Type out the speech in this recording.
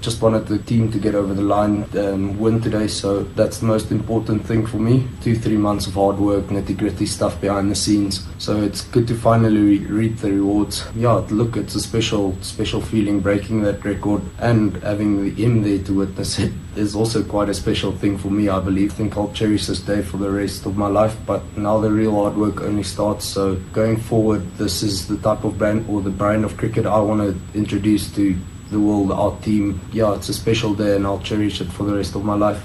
Just wanted the team to get over the line, um, win today, so that's the most important thing for me. Two, three months of hard work, nitty gritty stuff behind the scenes. So it's good to finally re- reap the rewards. Yeah, look, it's a special, special feeling breaking that record and having him there to witness it is also quite a special thing for me, I believe. I think I'll cherish this day for the rest of my life, but now the real hard work only starts. So going forward, this is the type of brand or the brand of cricket I want to introduce to the world, our team. Yeah, it's a special day and I'll cherish it for the rest of my life.